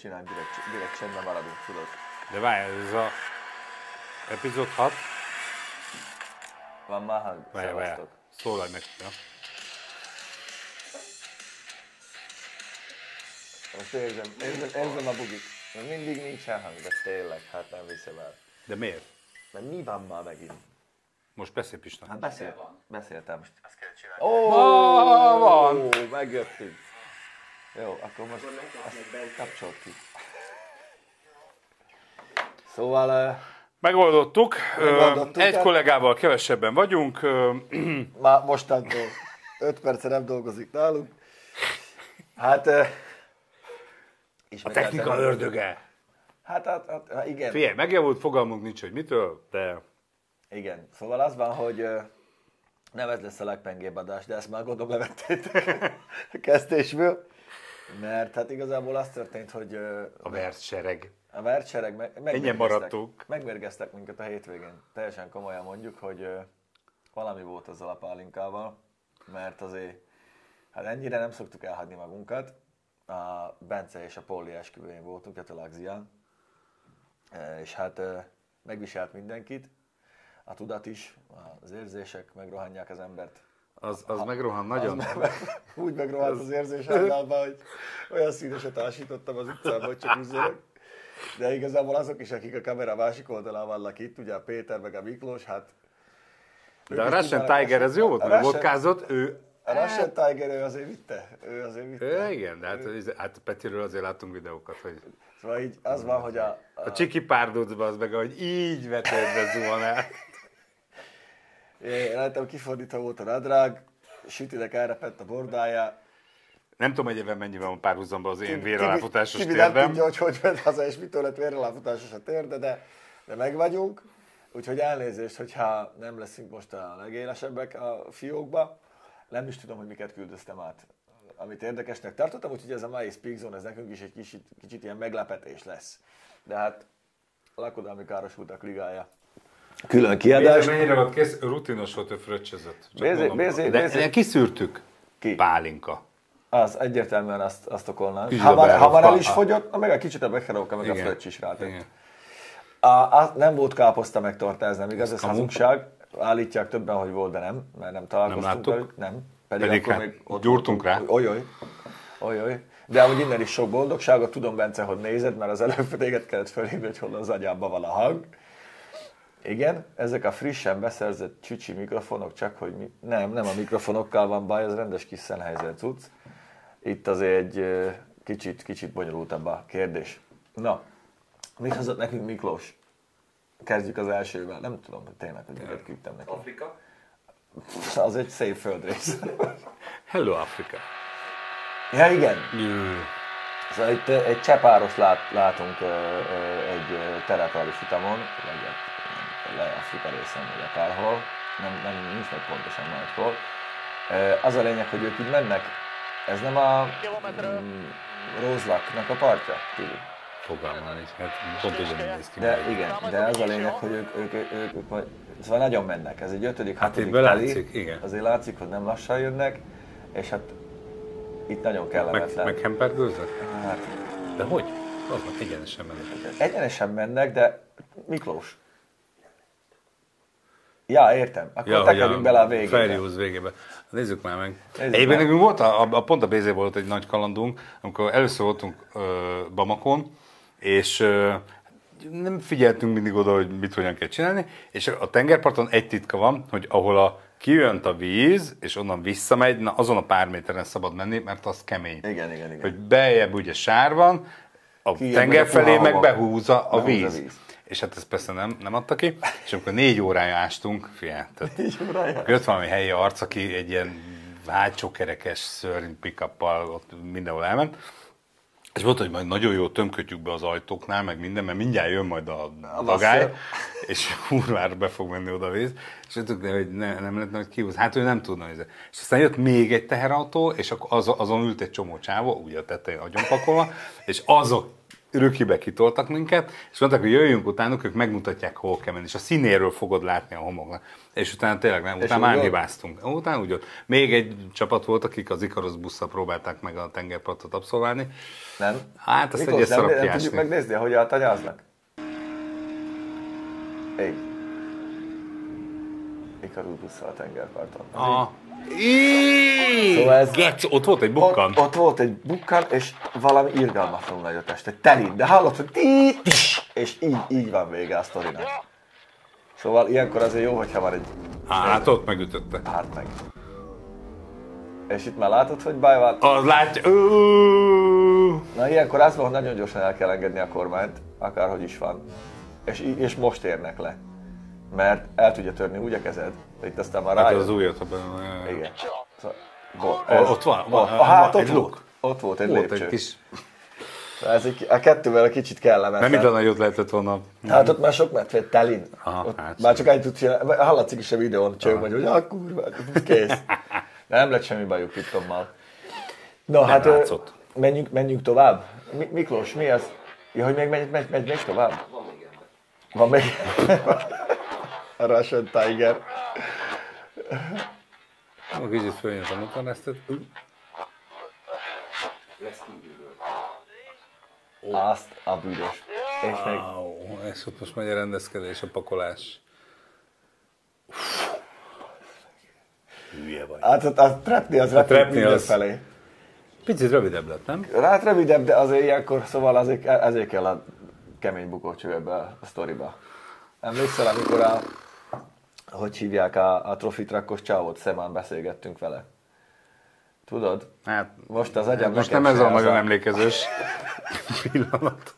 csinálni, direkt, direkt csendben maradunk, tudod. De várj, ez a epizód 6? Van már hang, Várj, várj. szevasztok. Szólalj meg. Ja. Most érzem, érzem, érzem a bugit. Mert mindig nincsen hang, de tényleg, hát nem viszem el. De miért? Mert mi van már megint? Most beszélj Pista. Hát beszél, beszéltem. Azt kell csinálni. Ó, Ah, van. megjöttünk. Jó, akkor most azt kapcsolt ki. Szóval, Megoldottuk. Megoldottuk, Egy hát- kollégával kevesebben vagyunk. Már mostantól 5 perce nem dolgozik nálunk. Hát, eh, A technika ördöge. Hát, hát, hát, hát igen. Figyelj, megjavult, fogalmunk nincs, hogy mitől, de Igen, szóval az van, hogy nem ez lesz a legpengébb adás, de ezt már gondolom levettétek a kezdésből. Mert hát igazából az történt, hogy a versereg. a vertsereg meg, megmérgeztek- maradtunk. megmérgeztek minket a hétvégén. Teljesen komolyan mondjuk, hogy valami volt azzal a pálinkával, mert azért hát ennyire nem szoktuk elhagyni magunkat. A Bence és a Polly esküvőjén voltunk, a Talagzián, E, és hát megviselt mindenkit, a tudat is, az érzések megrohanják az embert. Az, az megrohan nagyon. Az meg, úgy megrohadt az érzés általában, hogy olyan színeset ásítottam az utcán, hogy csak üzzölök. De igazából azok is, akik a kamera másik oldalán vannak itt, ugye a Péter meg a Miklós, hát... De a Russian Tiger ez jó volt, A mert vodkázott, ő... A Russian Tiger, ő azért vitte. Ő azért vitte. Ő, igen, de hát, hát Petiről azért láttunk videókat, hogy Szóval így az van, hogy a, a, a csiki párdocba az meg, hogy így vetett be zuhanát. Én láttam kifordítva volt a nadrág, sütinek elrepett a bordája. Nem tudom egyébként mennyivel van párhuzamban az én véraláfutásos Tibi nem térdem. tudja, hogy hogy ment haza, és mitől lett véraláfutásos a térde, de, de meg vagyunk. Úgyhogy elnézést, hogyha nem leszünk most a legélesebbek a fiókba. Nem is tudom, hogy miket küldöztem át, amit érdekesnek tartottam, úgyhogy ez a mai Speak Zone, ez nekünk is egy kicsit, kicsit ilyen meglepetés lesz. De hát lakodalmi károsultak ligája. Külön kiadás. Mennyire volt kész? Rutinos volt, ő fröccsözött. Bézé- mondom. Bézé- de, kiszűrtük. Ki? Pálinka. Az egyértelműen azt, azt okolná. Kicsit Ha a már, ha már el is fogyott, na meg egy kicsit a Becherovka, meg a Igen. Fröccs is rátett. Igen. A, a, nem volt káposzta meg torta, ez nem igaz, ez kamu? hazugság. Állítják többen, hogy volt, de nem, mert nem találkoztunk Nem velük. Nem. Pedig hát gyúrtunk rá. Oly-oly. Oly-oly. De amúgy innen is sok boldogságot. Tudom, Bence, hogy nézed, mert az előbb téged kellett felhívni, hogy hol az agyában van a hang. Igen, ezek a frissen beszerzett csücsi mikrofonok, csak hogy mi... Nem, nem a mikrofonokkal van baj, ez rendes kis Sennheiser cucc. Itt azért egy kicsit, kicsit bonyolultabb a kérdés. Na, mit hozott nekünk Miklós? Kezdjük az elsővel. Nem tudom, hogy tényleg, hogy miket küldtem neki. Afrika. Az egy szép földrész. Hello, Afrika. ja, igen. Jö. Szóval itt egy csepáros lát, látunk egy ö, terepális futamon, vagy le Afrika részen, vagy akárhol. Nem, nem, nincs meg pontosan majd hol. Az a lényeg, hogy ők így mennek. Ez nem a mm, Rózlaknak a partja, Tibi? Fogalmam nincs, hát pont ugyanúgy néz ki. De meg. igen, de az a lényeg, hogy ők, ők, ők, ők, ők szóval nagyon mennek. Ez egy ötödik, Hát hatodik teli. látszik, igen. Azért látszik, hogy nem lassan jönnek, és hát itt nagyon kellemetlen. meg hempergőzök? Hát, De hogy? Az meg egyenesen mennek. egyenesen mennek, de Miklós. Ja, értem. Akkor ja, hogy tekerjünk bele a végébe. Ferius végébe. Nézzük már meg. Nézzük Egyébként nekünk volt, a, a, pont a BZ volt egy nagy kalandunk, amikor először voltunk ö, Bamakon, és ö, nem figyeltünk mindig oda, hogy mit hogyan kell csinálni, és a tengerparton egy titka van, hogy ahol a kijönt a víz, és onnan visszamegy, na azon a pár méteren szabad menni, mert az kemény. Igen, igen, igen. Hogy beljebb ugye sár van, a Kijön tenger a felé meg behúzza a Behúzza víz. a víz. És hát ezt persze nem, nem adta ki, és amikor négy órája ástunk, figyelj, tehát Így órája. jött valami helyi arc, aki egy ilyen hátsó kerekes szörny pick ott mindenhol elment, és mondta, hogy majd nagyon jó tömkötjük be az ajtóknál, meg minden, mert mindjárt jön majd a, a dagály, és kurvára be fog menni oda a víz. És mondtuk, de hogy ne, nem lehetne, hogy kihúz. Hát ő nem tudna. Nézni. És aztán jött még egy teherautó, és az, azon ült egy csomó csávó, ugye a tetején agyonpakolva, és azok rökibe kitoltak minket, és mondták, hogy jöjjünk utánuk, ők megmutatják, hol kell menni, és a színéről fogod látni a homoknak. És utána tényleg nem, utána már hibáztunk. Utána úgy volt. Még egy csapat volt, akik az Ikaros busszal próbálták meg a tengerpartot abszolválni. Nem? Hát, azt Miklós, egy nem, nem tudjuk megnézni, hogy altanyáznak? Így. Ikarus busszal a tengerparton. Ah. Íííí! Szóval ez- Gec, ott volt egy bukkan. Ott, ott volt egy bukkan, és valami irgalmatlanul nagy a test, egy telin, de hallott, hogy tí, tis, és így, így van vége a sztorinak. Szóval ilyenkor azért jó, hogyha van egy Hát ott megütötte. párt meg. És itt már látod, hogy baj van? Az látja... Na ilyenkor az van, hogy nagyon gyorsan el kell engedni a kormányt, akárhogy is van. És, és most érnek le. Mert el tudja törni úgy a kezed, itt aztán már Hát rájön. az újat, abban... Igen. Szóval, Ah, ott van, van, Volt, van, a hát van ott egy volt. luk. Ott volt egy Volt lépcső. egy kis... Ez egy, a kettővel egy kicsit kellemetlen. Nem minden nagyot lehetett volna. Hát ott már sok mert telin. Aha, ott hát már csak egy tud csinálni. Hallatszik is a videón, csöng vagy, hogy ah, kurva, kész. Nem lett semmi bajuk Pittommal. No, hát ö, látszott. menjünk, menjünk tovább. Mi, Miklós, mi az? Ja, hogy még megy, megy, megy, megy tovább? Van még. a Russian Tiger. A kicsit följön a motornesztet. Azt a büdös. És Wow, és ott most megy a rendezkedés, a pakolás. Hülye vagy. Hát a, a trepni az repül trepni az- felé. Picit rövidebb lett, nem? Hát rövidebb, de azért ilyenkor, szóval azért, ezért kell a kemény bukócső ebbe a sztoriba. Emlékszel, amikor a, hogy hívják a, a trofitrakos csávot, Szemán beszélgettünk vele. Tudod? Hát, Most az agyam most nem ez a nagyon emlékezős pillanat.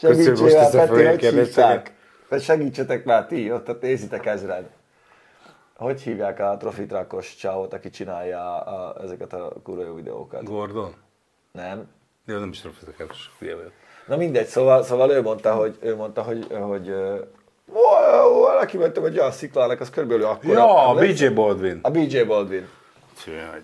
Köszönöm most Segítsél ezt a hogy hívták? Vagy segítsetek már ti, ott, nézitek ezred. Hogy hívják a trofitrakos csávot, aki csinálja a, a, ezeket a kurva jó videókat? Gordon? Nem? Jó, nem is. Hülye vagyok. Na mindegy, szóval, szóval ő mondta, hogy, ő mondta, hogy, hogy ó, neki mentem egy olyan sziklának, az körülbelül akkor. Ja, a BJ Baldwin. A BJ Baldwin. Vagy.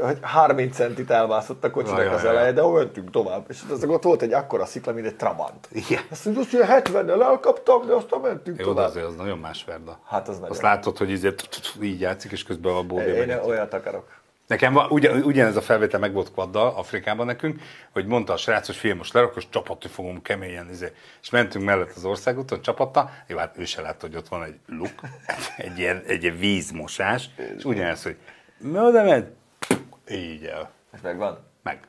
Hogy 30 centit elmászott a kocsinak az eleje, de mentünk tovább. És az ott volt egy akkora szikla, mint egy Trabant. Igen. Azt mondja, hogy 70-nel elkaptam, de aztán mentünk Jó, tovább. azért az nagyon más verda. Hát az nagyon. Azt látod, hogy izé így játszik, és közben a bódé Én olyat akarok. Nekem ugyan, ugyanez a felvétel meg volt quaddal Afrikában nekünk, hogy mondta a srác, hogy fiam, most lerak, és csapatni fogom keményen. Izé. És mentünk mellett az országúton, csapatta, jó, hát ő se látta, hogy ott van egy luk, egy ilyen, egy ilyen vízmosás, és ugyanez, hogy mi oda ment? Így el. És megvan. Meg.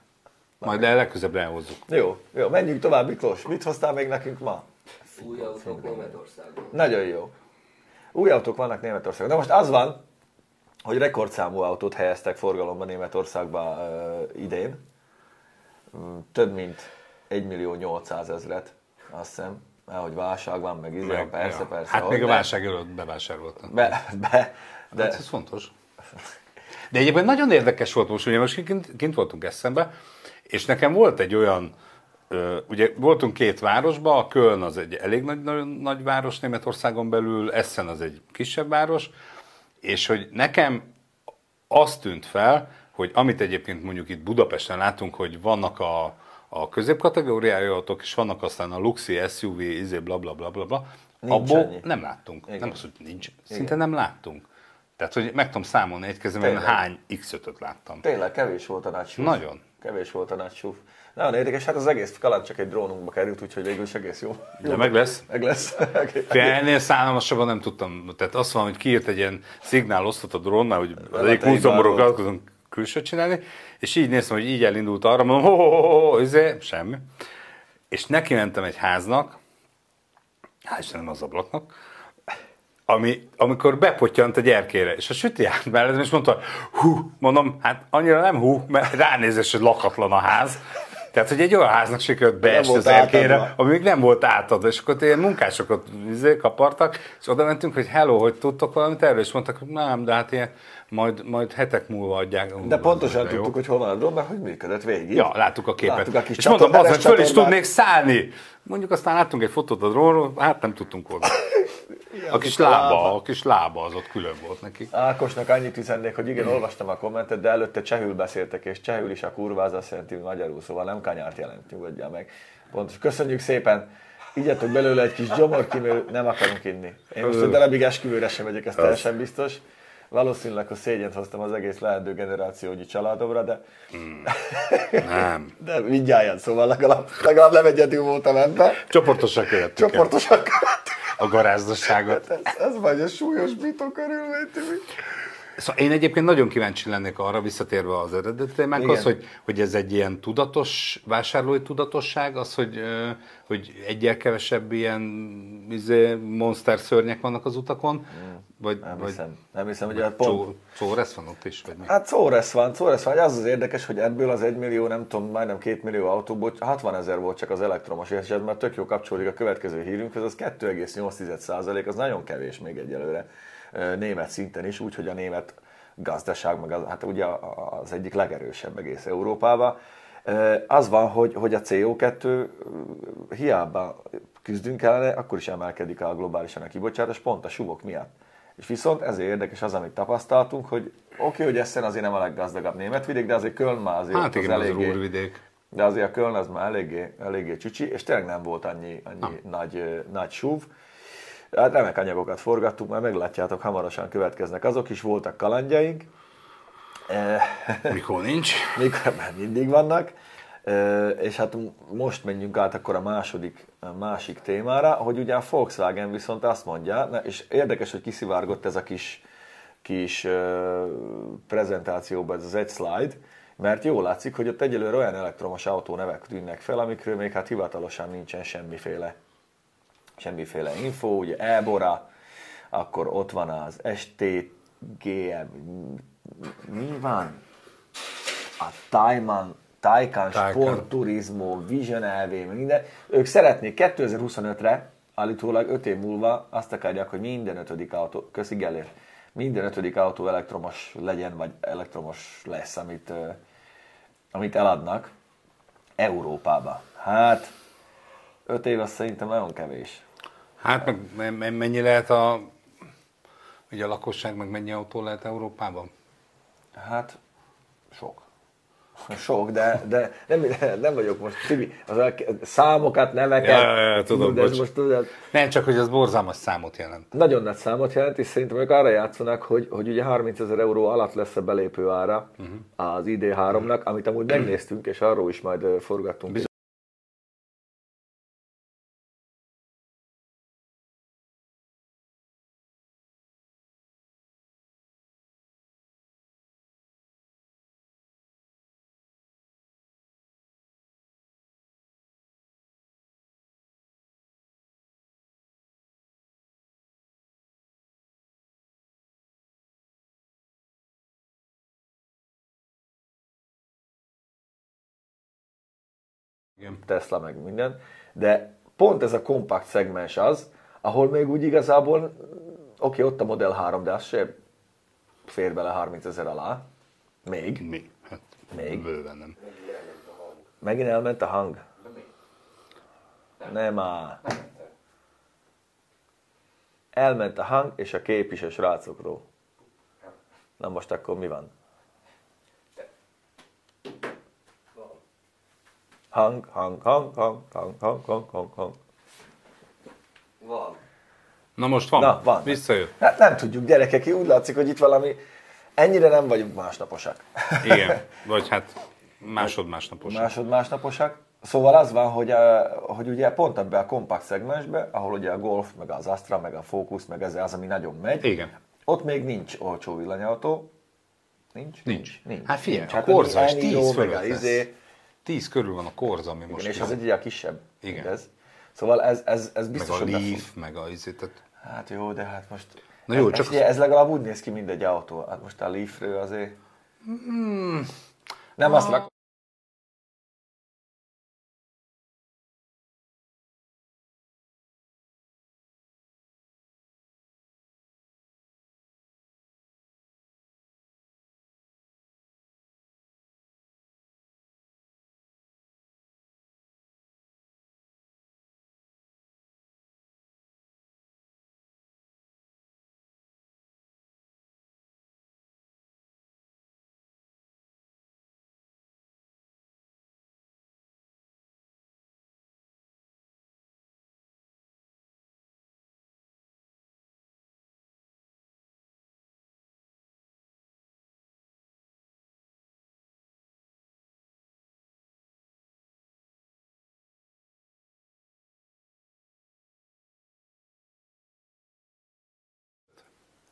Majd el legközebb elhozzuk. Jó, jó, menjünk tovább, Miklós. Mit hoztál még nekünk ma? Új autók Németországban. Nagyon jó. Új autók vannak Németországban. De most az van, hogy rekordszámú autót helyeztek forgalomba Németországba uh, idén. Mm, Több mint 1 millió 800 ezret, azt hiszem. Mert hogy válság van, meg izé, Meg, persze, ja. persze. Hát még a válság előtt bevásároltam. Be, be, De... Hát ez fontos. De egyébként nagyon érdekes volt most, ugye most kint, kint voltunk eszembe, és nekem volt egy olyan, ugye voltunk két városba, a Köln az egy elég nagy, nagyon nagy város Németországon belül, Essen az egy kisebb város, és hogy nekem azt tűnt fel, hogy amit egyébként mondjuk itt Budapesten látunk, hogy vannak a, a középkategóriájú autók, és vannak aztán a luxi SUV, izé, bla bla bla bla, bla abból annyi. nem láttunk. Igen. Nem az, hogy nincs, szinte nem láttunk. Tehát, hogy meg tudom számolni egy kezemben, hány X5-öt láttam. tényleg kevés volt a nagy súf. Nagyon. Kevés volt a nagy súf. Nagyon érdekes, hát az egész kaland csak egy drónunkba került, úgyhogy végül is egész jó. De meg lesz. Meg lesz. Fél ennél szállalmasabban nem tudtam. Tehát azt van, hogy kiírt egy ilyen szignál-osztot a drónnál, hogy az egyik így múzeumról vágod. akarunk külsőt csinálni, és így néztem, hogy így elindult arra, mondom, ho, ho, ho, ho, izé, semmi. És neki mentem egy háznak, hál' Istenem az ablaknak, ami, amikor bepottyant egy erkére, és a süti állt mellettem, és mondta, hú, mondom, hát annyira nem hú, mert ránézés, hogy lakatlan a ház. Tehát, hogy egy olyan háznak sikerült beesni az erkére, ami még nem volt átadva, és akkor ilyen munkásokat izé, kapartak, és oda mentünk, hogy hello, hogy tudtok valamit erről, és mondtak, hogy nem, de hát ilyen, majd, majd hetek múlva adják. De pontosan jó. tudtuk, hogy hol van a drón, mert hogy működött végig. Ja, láttuk a képet. Láttuk a kis és csatornát, az, hogy föl is tudnék szállni. Mondjuk aztán láttunk egy fotót a drónról, hát nem tudtunk volna. A kis lába. lába, a kis lába az ott külön volt neki. Ákosnak annyit üzennék, hogy igen, olvastam a kommentet, de előtte csehül beszéltek, és csehül is a kurva az azt jelenti, hogy magyarul, szóval nem kanyárt jelent, nyugodjál meg. Pontos. Köszönjük szépen! Igyatok belőle egy kis gyomorkímélő, nem akarunk inni. Én most a darabig esküvőre sem megyek, ez teljesen biztos. Valószínűleg, hogy szégyent hoztam az egész leendő generációgyi családomra, de, Nem. de mindjárt, szóval legalább, legalább nem egyedül voltam ebben. Csoportosan követtük Csoportosan a garázdaságot. ez, ez vagy a súlyos bitó körülmény, Tibi. Szóval én egyébként nagyon kíváncsi lennék arra, visszatérve az eredeti témánkhoz, Igen. hogy, hogy ez egy ilyen tudatos, vásárlói tudatosság, az, hogy, hogy egyel kevesebb ilyen izé, monster szörnyek vannak az utakon, vagy, Nem vagy hiszem, nem hiszem, hogy pont, Csó, Csóresz van ott is, vagy mi? Hát Szóresz van, Szóresz van. Az az érdekes, hogy ebből az 1 millió, nem tudom, majdnem 2 millió autóból 60 ezer volt csak az elektromos, és ez már tök jó kapcsolódik a következő hírünkhöz, az 2,8 az nagyon kevés még egyelőre német szinten is, úgyhogy a német gazdaság, meg az, hát ugye az egyik legerősebb egész Európában. Az van, hogy, hogy a CO2 ö, hiába küzdünk ellene, akkor is emelkedik a globálisan a kibocsátás, pont a suvok miatt. És viszont ezért érdekes az, amit tapasztaltunk, hogy oké, okay, hogy Essen azért nem a leggazdagabb német vidék, de azért Köln már azért Hát igen, az eléggé, Rúrvidék. de azért a Köln az már eléggé, eléggé csücsi, és tényleg nem volt annyi, annyi nagy, ö, nagy súv. Hát remek anyagokat forgattuk, már meglátjátok, hamarosan következnek azok is, voltak kalandjaink, Eh, Mikor nincs. mikor már mindig vannak. Ö, És hát most menjünk át akkor a második, a másik témára, hogy ugye a Volkswagen viszont azt mondja, na, és érdekes, hogy kiszivárgott ez a kis, kis ö, prezentációban ez az egy slide, mert jól látszik, hogy ott egyelőre olyan elektromos autó nevek tűnnek fel, amikről még hát hivatalosan nincsen semmiféle, semmiféle info, ugye Ebora, akkor ott van az STGM, mi van? a Taycan Taycan. Sport Turismo, Vision LV, minden. Ők szeretnék 2025-re, állítólag 5 év múlva azt akarják, hogy minden ötödik autó, köszi Gellért, minden ötödik autó elektromos legyen, vagy elektromos lesz, amit, amit eladnak Európába. Hát, 5 év az szerintem nagyon kevés. Hát meg me- me- mennyi lehet a, ugye a lakosság, meg mennyi autó lehet Európában? Hát, sok. Sok, de, de nem, nem vagyok most, Tibi, az a számokat, neveket, Ja, ja, ja, tudom, de ez most tudod, Nem, csak hogy az borzalmas számot jelent. nagyon nagy számot jelent, és szerintem ők arra játszanak, hogy, hogy ugye 30 ezer euró alatt lesz a belépő ára uh-huh. az ID3-nak, amit amúgy megnéztünk, és arról is majd forgattunk. Tesla meg minden, de pont ez a kompakt szegmens az, ahol még úgy igazából, oké, ott a Model 3, de az se fér bele 30 ezer alá, még, Mi? Hát, Még? Bőven nem. megint elment a hang. Nem áll. Elment a hang és a kép is a srácokról. Na most akkor mi van? Hang, hang, hang, hang, hang, hang, hang, hang, hang. Van. Na most van. Na, van. Visszajött. Hát nem tudjuk, gyerekek, úgy látszik, hogy itt valami, ennyire nem vagyunk másnaposak. Igen. Vagy hát másod-másnapos. Másod-másnaposak. Szóval az van, hogy, hogy ugye pont ebbe a kompakt szegmensbe, ahol ugye a Golf, meg az Astra, meg a Focus, meg ez az, ami nagyon megy, Igen. ott még nincs olcsó villanyautó. Nincs? Nincs. nincs. Hát figyelj, nincs. a is Enio, 10 meg fölött a lesz. izé, 10 körül van a Korza, ami most igen, és jön. az egy ilyen kisebb. Igen. Ez. Szóval ez, ez, ez meg biztos, a be fog- Leaf, meg a tehát Hát jó, de hát most... Na jó, ez, csak ez, ez legalább úgy néz ki, mint egy autó. Hát most a Leafről azért... Nem azt rak...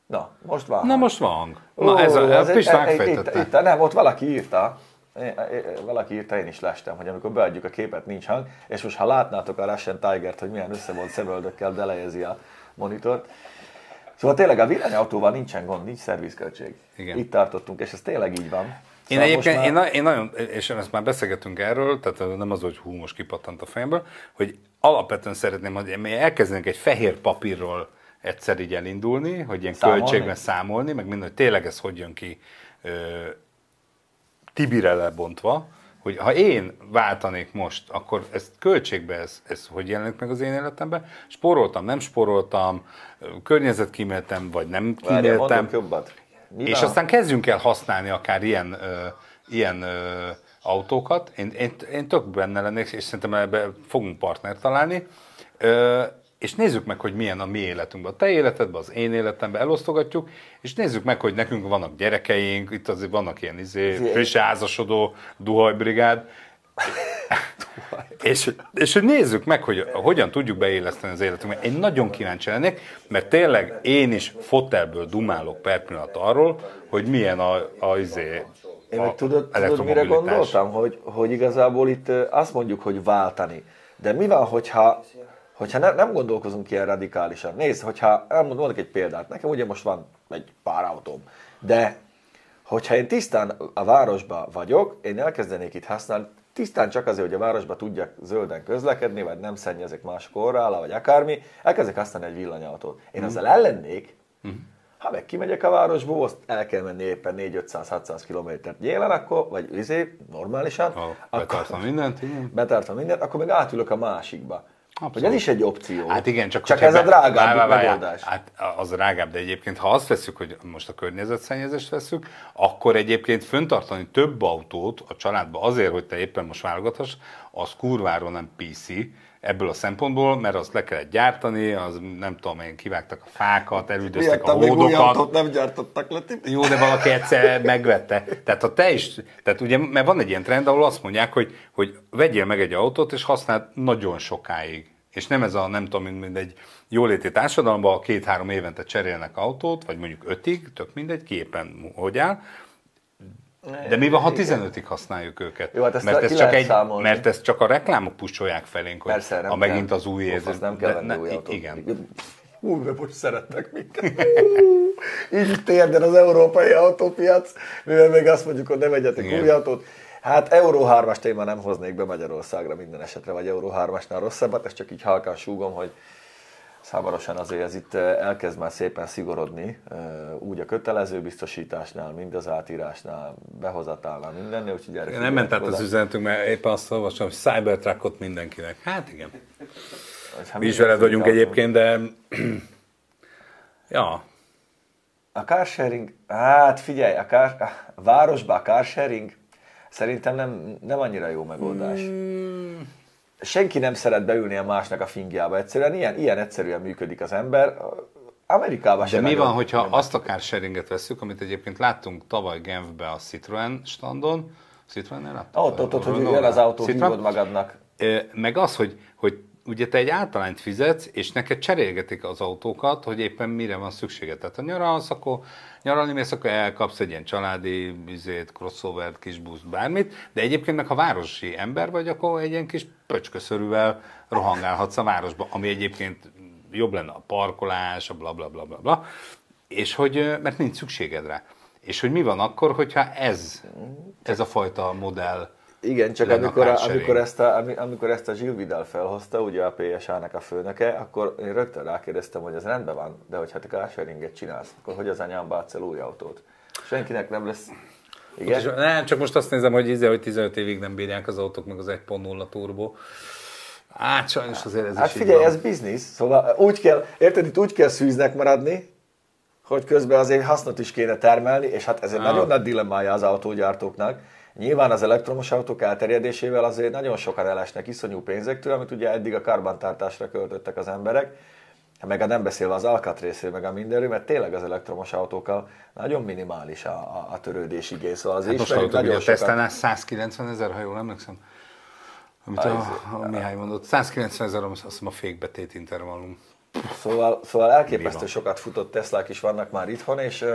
Na, most van. Na most van. Na ez a, Ó, a egy- megfejtette. Itt, itt, nem, ott valaki írta, Én- én- valaki írta, én is lestem, hogy amikor beadjuk a képet, nincs hang, és most ha látnátok a Russian Tiger-t, hogy milyen össze volt szemöldökkel, delejezi a monitort. Szóval tényleg a villanyautóval nincsen gond, nincs szervizköltség. Igen. Itt tartottunk, és ez tényleg így van. Én Szóval egyébként, én, már- na- én nagyon, és ezt már beszélgetünk erről, tehát nem az, hogy hú, most kipattant a fejemből, hogy alapvetően szeretném, hogy mi elkezdenénk egy fehér papírról egyszer így elindulni, hogy ilyen Számolni? költségben számolni, meg minden, hogy tényleg ez hogy jön ki ö, Tibire lebontva, hogy ha én váltanék most, akkor ezt költségbe ez, ez hogy jelenik meg az én életemben? Spóroltam, nem spóroltam, ö, környezetkíméltem, vagy nem kíméltem. És aztán kezdjünk el használni akár ilyen, ö, ilyen ö, autókat. Én, én, én tök benne lennék, és szerintem ebbe fogunk partnert találni. Ö, és nézzük meg, hogy milyen a mi életünkben, a te életedben, az én életemben, elosztogatjuk, és nézzük meg, hogy nekünk vannak gyerekeink, itt azért vannak ilyen izé, friss házasodó, duhajbrigád, és, és hogy nézzük meg, hogy hogyan tudjuk beéleszteni az életünkbe. Én nagyon kíváncsi lennék, mert tényleg én is fotelből dumálok per pillanat arról, hogy milyen a, a, izé, Én meg tudod, tudod, mire gondoltam? Hogy, hogy igazából itt azt mondjuk, hogy váltani. De mi van, hogyha, hogyha ne, nem gondolkozunk ilyen radikálisan? Nézd, hogyha elmondom mondok egy példát. Nekem ugye most van egy pár autóm. De hogyha én tisztán a városba vagyok, én elkezdenék itt használni, tisztán csak azért, hogy a városba tudjak zölden közlekedni, vagy nem szennyezek mások orrála, vagy akármi, elkezdek használni egy villanyautót. Én Mhm. azzal ellennék, ha meg kimegyek a városból, azt el kell menni éppen 4-500-600 kilométert gyélen, akkor, vagy izé, normálisan, Ha akkor, betartva mindent, igen. betartva mindent, akkor meg átülök a másikba. Abszolút. Hogy ez is egy opció. Hát igen, csak, csak ez a be- drágább várj, várj, várj, megoldás. Hát az drágább, de egyébként ha azt veszük, hogy most a környezetszennyezést veszük, akkor egyébként föntartani több autót a családba azért, hogy te éppen most válogathass, az kurváról nem PC ebből a szempontból, mert azt le kellett gyártani, az nem tudom én, kivágtak a fákat, elüldöztek a hódokat. nem gyártottak le, Tibi. Jó, de valaki egyszer megvette. Tehát ha te is, tehát ugye, mert van egy ilyen trend, ahol azt mondják, hogy, hogy vegyél meg egy autót, és használd nagyon sokáig. És nem ez a, nem tudom, mint, mint egy jóléti társadalomban, két-három évente cserélnek autót, vagy mondjuk ötig, tök mindegy, ki éppen hogy áll. De mi van, ha 15-ig használjuk őket? Jó, hát ezt mert, ez csak egy, számolni. mert ezt csak a reklámok pusolják felénk, hogy Persze, nem a megint kell. az új érzés. nem kell de venni ne- új autót. Igen. Hú, de most szeretnek minket. Hú, Így térden az európai autópiac, mivel még azt mondjuk, hogy ne vegyetek Igen. új autót. Hát Euró 3-as téma nem hoznék be Magyarországra minden esetre, vagy Euró 3-asnál rosszabbat, ezt csak így halkan súgom, hogy Számarosan azért ez itt eh, elkezd már szépen szigorodni, eh, úgy a kötelező biztosításnál, mind az átírásnál, behozatálnál, mindennél, úgyhogy erre Nem ment át az üzenetünk, mert éppen azt olvastam, hogy Cybertruckot mindenkinek. Hát igen. Hogyha Mi is veled vagyunk egyébként, de ja, A carsharing, hát figyelj, a, car, a városban a carsharing szerintem nem, nem annyira jó megoldás. Hmm. Senki nem szeret beülni a másnak a fingjába. Egyszerűen ilyen, ilyen egyszerűen működik az ember. Amerikában de sem mi nagyon- van, hogyha azt a carsharinget veszük, amit egyébként láttunk tavaly Genfbe a Citroen standon, Citroen-nél láttuk? Ott, ott, ott, hogy jön az autó, hívod magadnak. Meg az, hogy, hogy ugye te egy általányt fizetsz, és neked cserélgetik az autókat, hogy éppen mire van szükséged. Tehát ha nyaralsz, akkor nyaralni mész, akkor elkapsz egy ilyen családi üzét, crossovert, kis buszt, bármit, de egyébként meg ha városi ember vagy, akkor egy ilyen kis pöcsköszörűvel rohangálhatsz a városba, ami egyébként jobb lenne a parkolás, a bla bla bla bla, bla és hogy, mert nincs szükséged rá. És hogy mi van akkor, hogyha ez, ez a fajta modell Igen, csak a amikor, amikor, ezt a, ami- amikor ezt a Gilles Vidal felhozta, ugye a PSA-nek a főnöke, akkor én rögtön rákérdeztem, hogy ez rendben van, de hogyha te carsharinget csinálsz, akkor hogy az anyám bátsz el új autót? Senkinek nem lesz... Igen? És nem, csak most azt nézem, hogy, izé, hogy 15 évig nem bírják az autók, meg az 1.0 turbo. Hát sajnos azért ez Hát is figyelj, ez biznisz, szóval úgy kell, érted, itt úgy kell szűznek maradni, hogy közben azért hasznot is kéne termelni, és hát ez egy Ah. nagyon nagy dilemmája az autógyártóknak. Nyilván az elektromos autók elterjedésével azért nagyon sokan elesnek iszonyú pénzektől, amit ugye eddig a karbantartásra költöttek az emberek, meg a nem beszélve az alkatrészről, meg a mindenről, mert tényleg az elektromos autókkal nagyon minimális a, a, a törődés igény, szóval az Hát most hallottuk, nagyon a. Tesla-nál 190 ezer, ha jól emlékszem. Amit a, a Mihály mondott. 190 ezer, azt hiszem a fékbetét intervallum. Szóval, szóval elképesztő sokat futott Teslák is vannak már itthon, és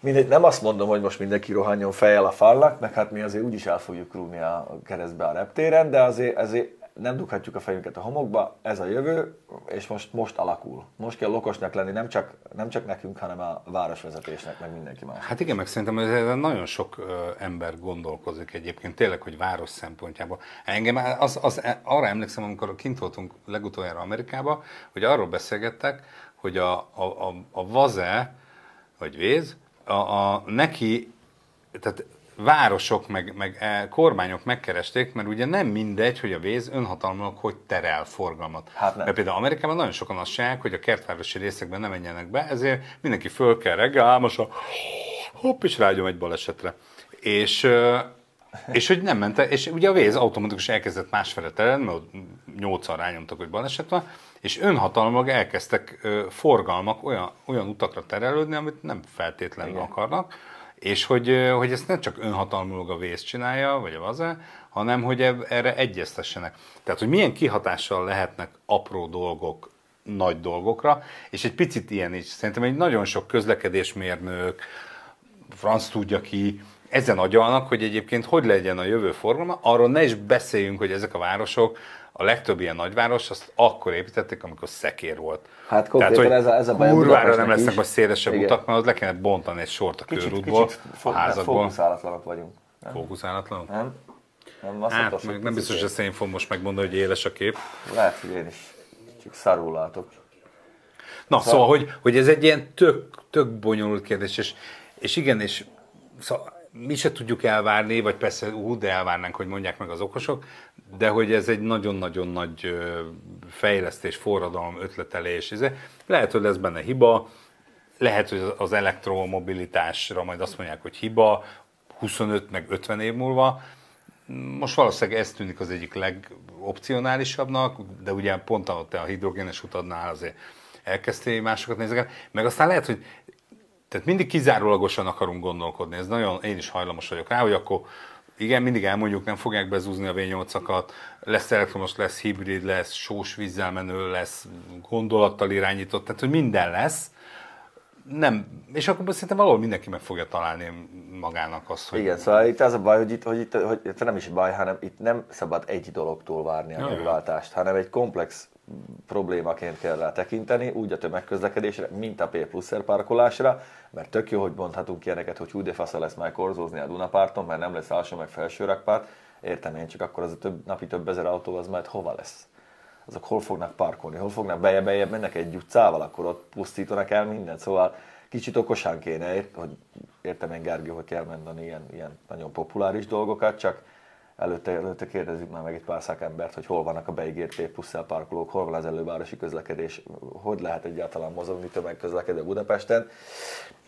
mindegy, nem azt mondom, hogy most mindenki rohanjon fejjel a falnak, meg hát mi azért úgyis el fogjuk rúgni a keresztbe a reptéren, de azért, azért nem dughatjuk a fejünket a homokba, ez a jövő, és most, most alakul. Most kell okosnak lenni, nem csak, nem csak nekünk, hanem a városvezetésnek, meg mindenki más. Hát igen, meg szerintem ez nagyon sok ember gondolkozik egyébként, tényleg, hogy város szempontjából. Engem az, az, arra emlékszem, amikor kint voltunk legutoljára Amerikába, hogy arról beszélgettek, hogy a, a, a, a vaze, vagy véz, a, a, neki, tehát városok, meg, meg e, kormányok megkeresték, mert ugye nem mindegy, hogy a víz önhatalmilag hogy terel forgalmat. Hát nem. Mert például Amerikában nagyon sokan azt csinálják, hogy a kertvárosi részekben nem menjenek be, ezért mindenki föl kell reggel, álmosa, hopp, és rágyom egy balesetre. És, és hogy nem ment, és ugye a víz automatikus elkezdett másfele terelni, mert ott nyolcan rányomtak, hogy baleset van, és önhatalmilag elkezdtek forgalmak olyan, olyan utakra terelődni, amit nem feltétlenül Igen. akarnak, és hogy, hogy ezt nem csak önhatalmilag a vész csinálja, vagy a vaze, hanem hogy erre egyeztessenek. Tehát, hogy milyen kihatással lehetnek apró dolgok nagy dolgokra, és egy picit ilyen is. Szerintem egy nagyon sok közlekedésmérnök, franc tudja ki, ezen agyalnak, hogy egyébként hogy legyen a jövő forgalma, arról ne is beszéljünk, hogy ezek a városok, a legtöbb ilyen nagyváros, azt akkor építették, amikor szekér volt. Hát konkrétan ez a- ez a baj a kurvára nem lesznek is. majd szélesebb Igen. utak, mert ott le kellene bontani egy sort a Kicsit, körútból, kicsit a házakból. fókuszálatlanok vagyunk. Nem? Fókuszálatlanok? Nem? nem azt Hát, meg nem biztos, hogy ezt én fogom most megmondani, hogy éles a kép. Lehet, hogy én is. Csak szarul látok. Na, szóval, hogy, hogy ez egy ilyen tök, tök bonyolult kérdés, és, és igen, és szóval mi se tudjuk elvárni, vagy persze ú, de elvárnánk, hogy mondják meg az okosok, de hogy ez egy nagyon-nagyon nagy fejlesztés, forradalom, ötletelés. Ez, lehet, hogy lesz benne hiba, lehet, hogy az elektromobilitásra majd azt mondják, hogy hiba, 25 meg 50 év múlva. Most valószínűleg ez tűnik az egyik legopcionálisabbnak, de ugye pont a, te a hidrogénes utadnál azért elkezdtél másokat nézegetni, meg aztán lehet, hogy tehát mindig kizárólagosan akarunk gondolkodni, ez nagyon, én is hajlamos vagyok rá, hogy akkor igen, mindig elmondjuk, nem fogják bezúzni a V8-akat, lesz elektromos, lesz hibrid, lesz sós vízzel menő, lesz gondolattal irányított, tehát hogy minden lesz, nem, és akkor szerintem valahol mindenki meg fogja találni magának azt, hogy Igen, szóval itt az a baj, hogy itt, hogy itt hogy nem is baj, hanem itt nem szabad egy dologtól várni a megváltást, hanem egy komplex problémaként kell rá tekinteni, úgy a tömegközlekedésre, mint a P plusz parkolásra, mert tök jó, hogy mondhatunk ilyeneket, hogy hú de fasza lesz már korzózni a Dunapárton, mert nem lesz alsó meg felső rakpárt. Értem én, csak akkor az a több, napi több ezer autó az majd hova lesz? azok hol fognak parkolni, hol fognak bejebb, bejebb mennek egy utcával, akkor ott pusztítanak el mindent. Szóval kicsit okosan kéne, hogy értem én Gergő, hogy kell mondani ilyen, ilyen nagyon populáris dolgokat, csak előtte, előtte kérdezzük már meg egy pár szakembert, hogy hol vannak a beígért P plusz parkolók, hol van az elővárosi közlekedés, hogy lehet egyáltalán mozogni tömegközlekedő Budapesten.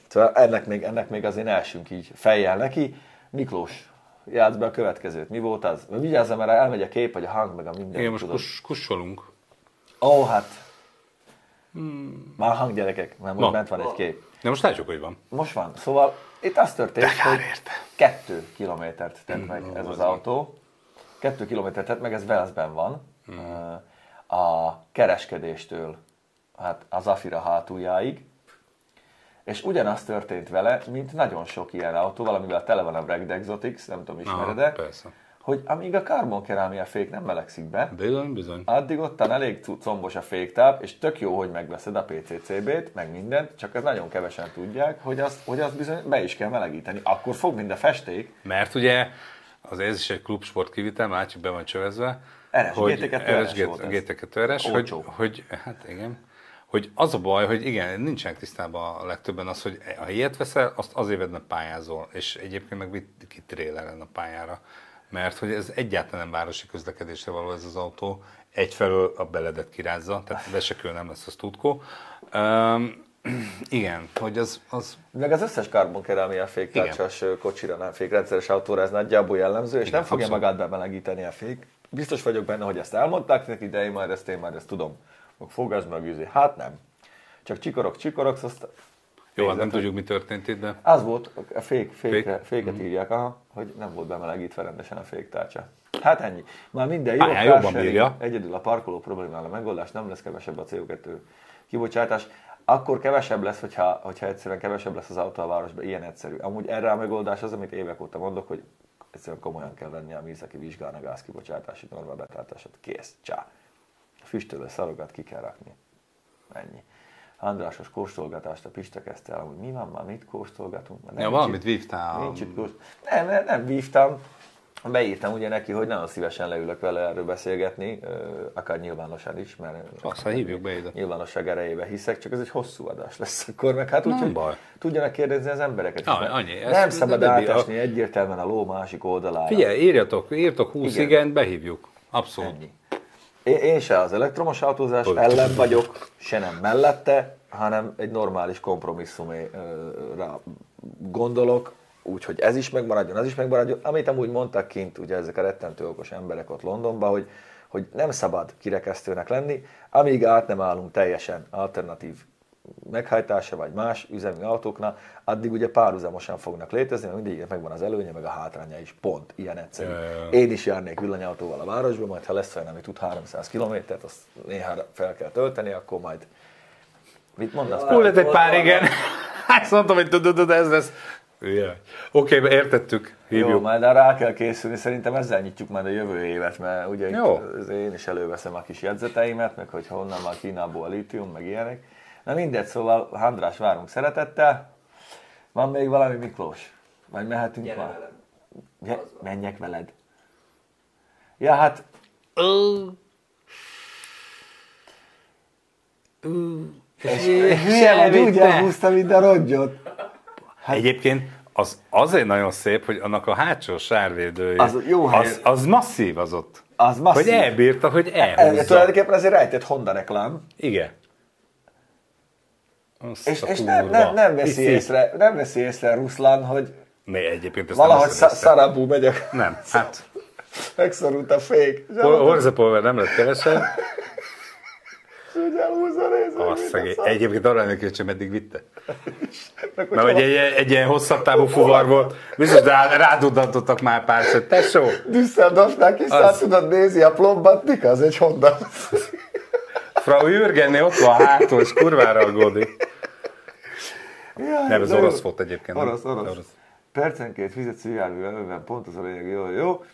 Szóval ennek még, ennek még azért ne essünk így fejjel neki. Miklós, játsz be a következőt. Mi volt az? Vigyázzam, mert elmegy a kép, vagy a hang, meg a minden. igen, most kus, kussolunk. Ó, hát. Már hang gyerekek, mert most Na. bent van egy kép. De most látjuk, hogy van. Most van. Szóval itt az történt, De hogy érte. kettő kilométert tett meg Mm, ez az autó. Kettő kilométert tett meg, ez Velszben van. Mm. A kereskedéstől hát az Afira hátuljáig. És ugyanaz történt vele, mint nagyon sok ilyen autó, valamivel tele van a Bragg Exotics, nem tudom, ismered-e, Aha, persze. Hogy amíg a karbonkerámia fék nem melegszik be, Bizony, bizony. addig ottan elég combos a féktáp, és tök jó, hogy megveszed a PCCB-t, meg mindent, csak ez nagyon kevesen tudják, hogy azt, hogy azt bizony be is kell melegíteni. Akkor fog mind a festék, Mert ugye az ez is egy klubsport kivitel, látjuk be van csövezve. RS, hogy GT2 RS, volt ez. GT2 RS, hogy, hogy, hát igen, hogy az a baj, hogy igen, nincsenek tisztában a legtöbben az, hogy ha ilyet veszel, azt azért vedd, mert pályázol, és egyébként meg vitt ki tréleren a pályára. Mert hogy ez egyáltalán nem városi közlekedésre való ez az autó, egyfelől a beledet kirázza, tehát vesekül nem lesz az tudkó. Um, igen, hogy az, az meg az összes karbonkerámia féktárcsas kocsira, nem fékrendszeres autóra ez nagyjából jellemző, és Igen, nem fogja abszolút. magát bemelegíteni a fék. Biztos vagyok benne, hogy ezt elmondták neki, de én már ezt, én már ezt tudom. Fog ez meg izé. Hát nem. Csak csikorok, csikorok, azt Jó, hát nem tudjuk, mi történt itt, de... Az volt, a fék, fékre, Fék? féket írják, aha, hogy nem volt bemelegítve rendesen a féktárcsa. Hát ennyi. Már minden jó, Pályán jobban bírja. egyedül a parkoló problémával a megoldás, nem lesz kevesebb a CO2 kibocsátás. Akkor kevesebb lesz, hogyha, hogyha egyszerűen kevesebb lesz az autó a városban, ilyen egyszerű. Amúgy erre a megoldás az, amit évek óta mondok, hogy egyszerűen komolyan kell venni a műszaki vizsgán a gázkibocsátási norma betartását. Kész, csá. Füstölő szarokat ki kell rakni. Ennyi. Andrásos kóstolgatást a Pista kezdte el, hogy mi van már, mit kóstolgatunk? Mert Ja, nincs valamit vívtál. Nincs itt kóst... Nem, nem, nem vívtam. Beírtam ugye neki, hogy nagyon szívesen leülök vele erről beszélgetni, akár nyilvánosan is, mert Azt, ha hívjuk be ide. nyilvánosság erejébe hiszek, csak ez egy hosszú adás lesz akkor, meg hát úgy, Nem hogy baj. tudjanak kérdezni az embereket. mert annyi. Nem ez szabad nem átesni egyértelműen a ló másik oldalára. Figyelj, írjatok, írtok 20 Igen. igen, behívjuk. Abszolút. Ennyi. Én, se az elektromos autózás ellen vagyok, se nem mellette, hanem egy normális kompromisszumra gondolok, úgyhogy ez is megmaradjon, az is megmaradjon. Amit amúgy mondtak kint, ugye ezek a rettentő okos emberek ott Londonban, hogy, hogy nem szabad kirekesztőnek lenni, amíg át nem állunk teljesen alternatív meghajtása vagy más üzemi autóknál, addig ugye párhuzamosan fognak létezni, mert mindegyiknek megvan az előnye, meg a hátránya is. Pont, ilyen egyszerű. Ja. Én is járnék villanyautóval a városba, majd ha lesz olyan, ami tud 300 kilométert, azt néha fel kell tölteni, akkor majd... Mit mondasz? Hú, lett egy pár, igen. Azt mondtam, hogy tudod, ez lesz. Jaj. Oké, okay, értettük. Jó, Hívjuk. majd arra rá kell készülni, szerintem ezzel nyitjuk majd a jövő évet, mert ugye itt Jó. én is előveszem a kis jegyzeteimet, meg hogy honnan van Kínából a lítium, meg ilyenek. Na mindegy, szóval András várunk szeretettel. Van még valami Miklós? Vagy mehetünk Gyere már? velem. Ge- menjek veled. Ja, hát hülye vagy, úgy elhúzta, mint a rongyot. Egyébként az azért nagyon szép, hogy annak a hátsó sárvédője, Az jó hely. az, az masszív az ott. Az masszív. Hogy elbírta, hogy Ez elhúzza. tulajdonképpen azért rejtett Honda reklám. Igen. Azt És, és nem, nem, nem, veszi észre, nem veszi észre Ruszlán, hogy Né, egyébként ezt valahogy nem sz- szarabú megyek. Nem, hát Megszorult a fék. És Hor- elmondta, Horzapolver nem lett kevesebb. hogy elhúzza a. Azt szegény. Egyébként arra emlékszem, hogy meddig vitte. Hogy Mert hogy hova- egy, egy ilyen hosszabb távú fuvar volt, biztos rá, rádudantottak már pár szöt. Tesó, Düsseldorfnál kiszállt, tudod, nézi a plombat, mik az egy Honda. Frau Jürgenné ott van hátul, és kurvára aggódik. Jaj, Nem, ez orosz volt egyébként. nem? Orosz, orosz. Percenként fizetsz jármű előben, pont az a lényeg, jó, jó.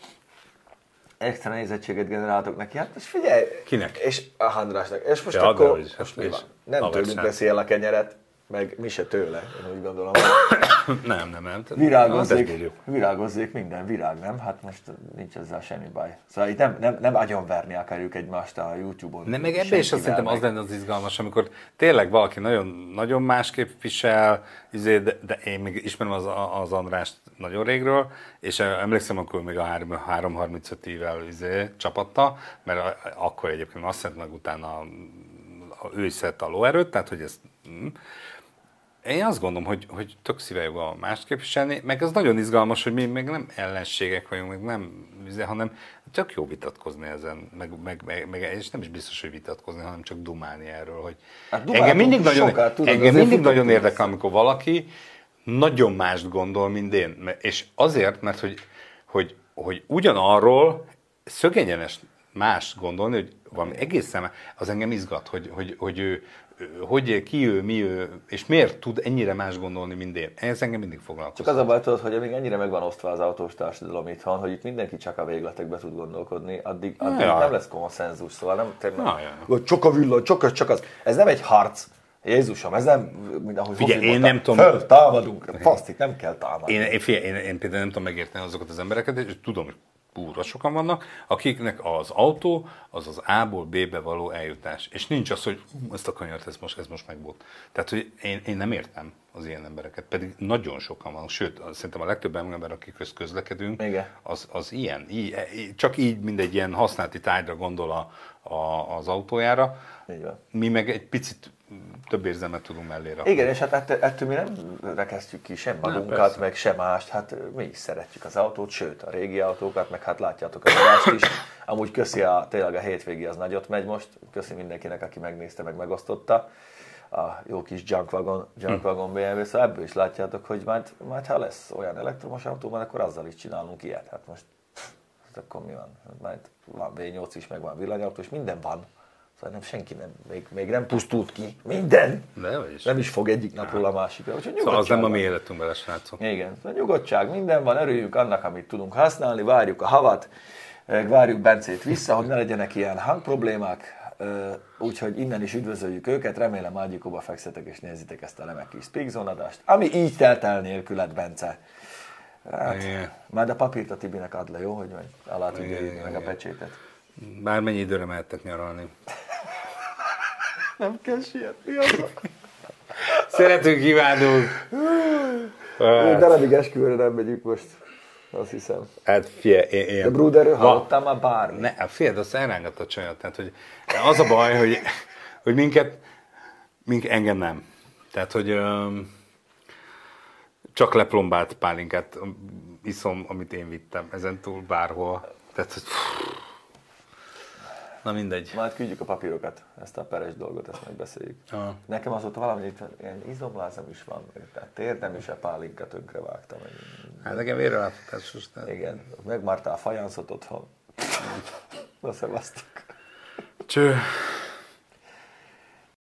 Extra nézettséget generáltok neki, hát most figyelj. Kinek? És a Andrásnak. És most Ja, akkor, most hát és van? Nem tőlünk veszi el a kenyeret, meg mi se tőle, én úgy gondolom. Nem, nem, nem. Virágozzék, virágozzék minden virág, nem? Hát most nincs ezzel semmi baj. Szóval itt nem, nem, nem agyonverni akarjuk egymást a YouTube-on. Nem, meg ebben is azt szerintem az lenne az izgalmas, amikor tényleg valaki nagyon, nagyon másképp visel, izé, de, de én még ismerem az, az Andrást nagyon régről, és emlékszem, akkor még a 3- 335 évvel izé, csapatta, mert akkor egyébként azt szent meg utána ő is szedte a lóerőt, tehát hogy ezt... Én azt gondolom, hogy, hogy tök szíve joga másképp viselni, meg az nagyon izgalmas, hogy mi még nem ellenségek vagyunk, meg nem, hanem tök jó vitatkozni ezen, meg, meg, meg, meg, és nem is biztos, hogy vitatkozni, hanem csak dumálni erről, hogy Hát engem mindig nagyon, sokat, tudod, engem mindig nagyon érdekel, amikor valaki nagyon mást gondol, mint én. És azért, mert hogy, hogy, hogy ugyanarról szögegyenes más gondolni, hogy valami egészen, az engem izgat, hogy, hogy, hogy ő, hogy ki ő, mi ő, és miért tud ennyire más gondolni, mint én. Ez engem mindig Csak foglalkoztat. az a baj, tudod, hogy amíg ennyire meg van osztva az autós társadalom itthon, hogy itt mindenki csak a végletekbe tud gondolkodni, addig, addig Ja. nem lesz konszenzus, szóval nem tényleg, Ja, csak a villany, csak az, csak az. Ez nem egy harc. Jézusom, ez nem, ahogy Figyelj, én mondta, nem tudom- Föl, támadunk, faszt, nem kell támadni. Én, én, figyelj, én, én például nem tudom megérteni azokat az embereket, és tudom, púra sokan vannak, akiknek az autó az az A-ból B-be való eljutás. És nincs az, hogy "Hú, ezt a kanyart, ez most, ez most meg volt. Tehát, hogy én, én nem értem az ilyen embereket, pedig nagyon sokan vannak, sőt, szerintem a legtöbb ember, akik köz közlekedünk, Igen. az, az ilyen, így, így- csak így mindegy ilyen használati tárgyra gondol a, a, az autójára, van. mi meg egy picit több érzelmet tudunk mellé rakni. Igen, és hát ettől, ettől mi nem rekesztjük ki sem magunkat, persze. meg sem mást, hát mi is szeretjük az autót, sőt a régi autókat, meg hát látjátok a adást is. Amúgy köszi a, tényleg a hétvégi az nagyot megy most, köszi mindenkinek, aki megnézte, meg megosztotta. a jó kis junkwagon, junkwagon BMW, szóval ebből is látjátok, hogy majd, majd ha lesz olyan elektromos autó, majd akkor azzal is csinálunk ilyet. Hát most hát akkor mi van? Majd van V8 is, meg van villanyautó, és minden van. Szóval nem, senki nem, még, még nem pusztult ki. Minden! De vagyis. Nem is fog egyik napról a másikra. Úgyhogy Szóval az nem a mi van. életünkben lesz, srácok. Igen, szóval nyugodtság, minden van, örüljünk annak, amit tudunk használni, várjuk a havat, eh, várjuk Bencét vissza, hogy ne legyenek ilyen hangproblémák, eh, úgyhogy innen is üdvözöljük őket, remélem ágyikóba fekszetek és nézitek ezt a remek kis Speakzone-adást, ami így telt el nélküled, Bence. Hát, Igen. majd a papírt a Tibinek ad le, jó, hogy alá tudja írni meg a pecsétet. Bármennyi időre mehettek nyaralni. Nem kell sietni, az Szeretünk, a... darabig esküvőre nem megyünk most, azt hiszem. Hát fie, én, én... De Bruder, Va- hallottál már bármi? Ne, fiad, azt elrángatta a csajat. Tehát, hogy az a baj, hogy, hogy minket, mink, engem nem. Tehát, hogy öm, csak leplombált pálinkát iszom, amit én vittem, ezen túl bárhol. Tehát, hogy Na mindegy. Majd küldjük a papírokat, ezt a peres dolgot, ezt megbeszéljük. Aha. Nekem azóta valami ilyen izomlázam is van, tehát térdem is a pálinka tönkre vágtam. Hát nekem vérreláthatásos. Tehát... igen, megmártál a fajánszot otthon. Na, szevasztok. Cső.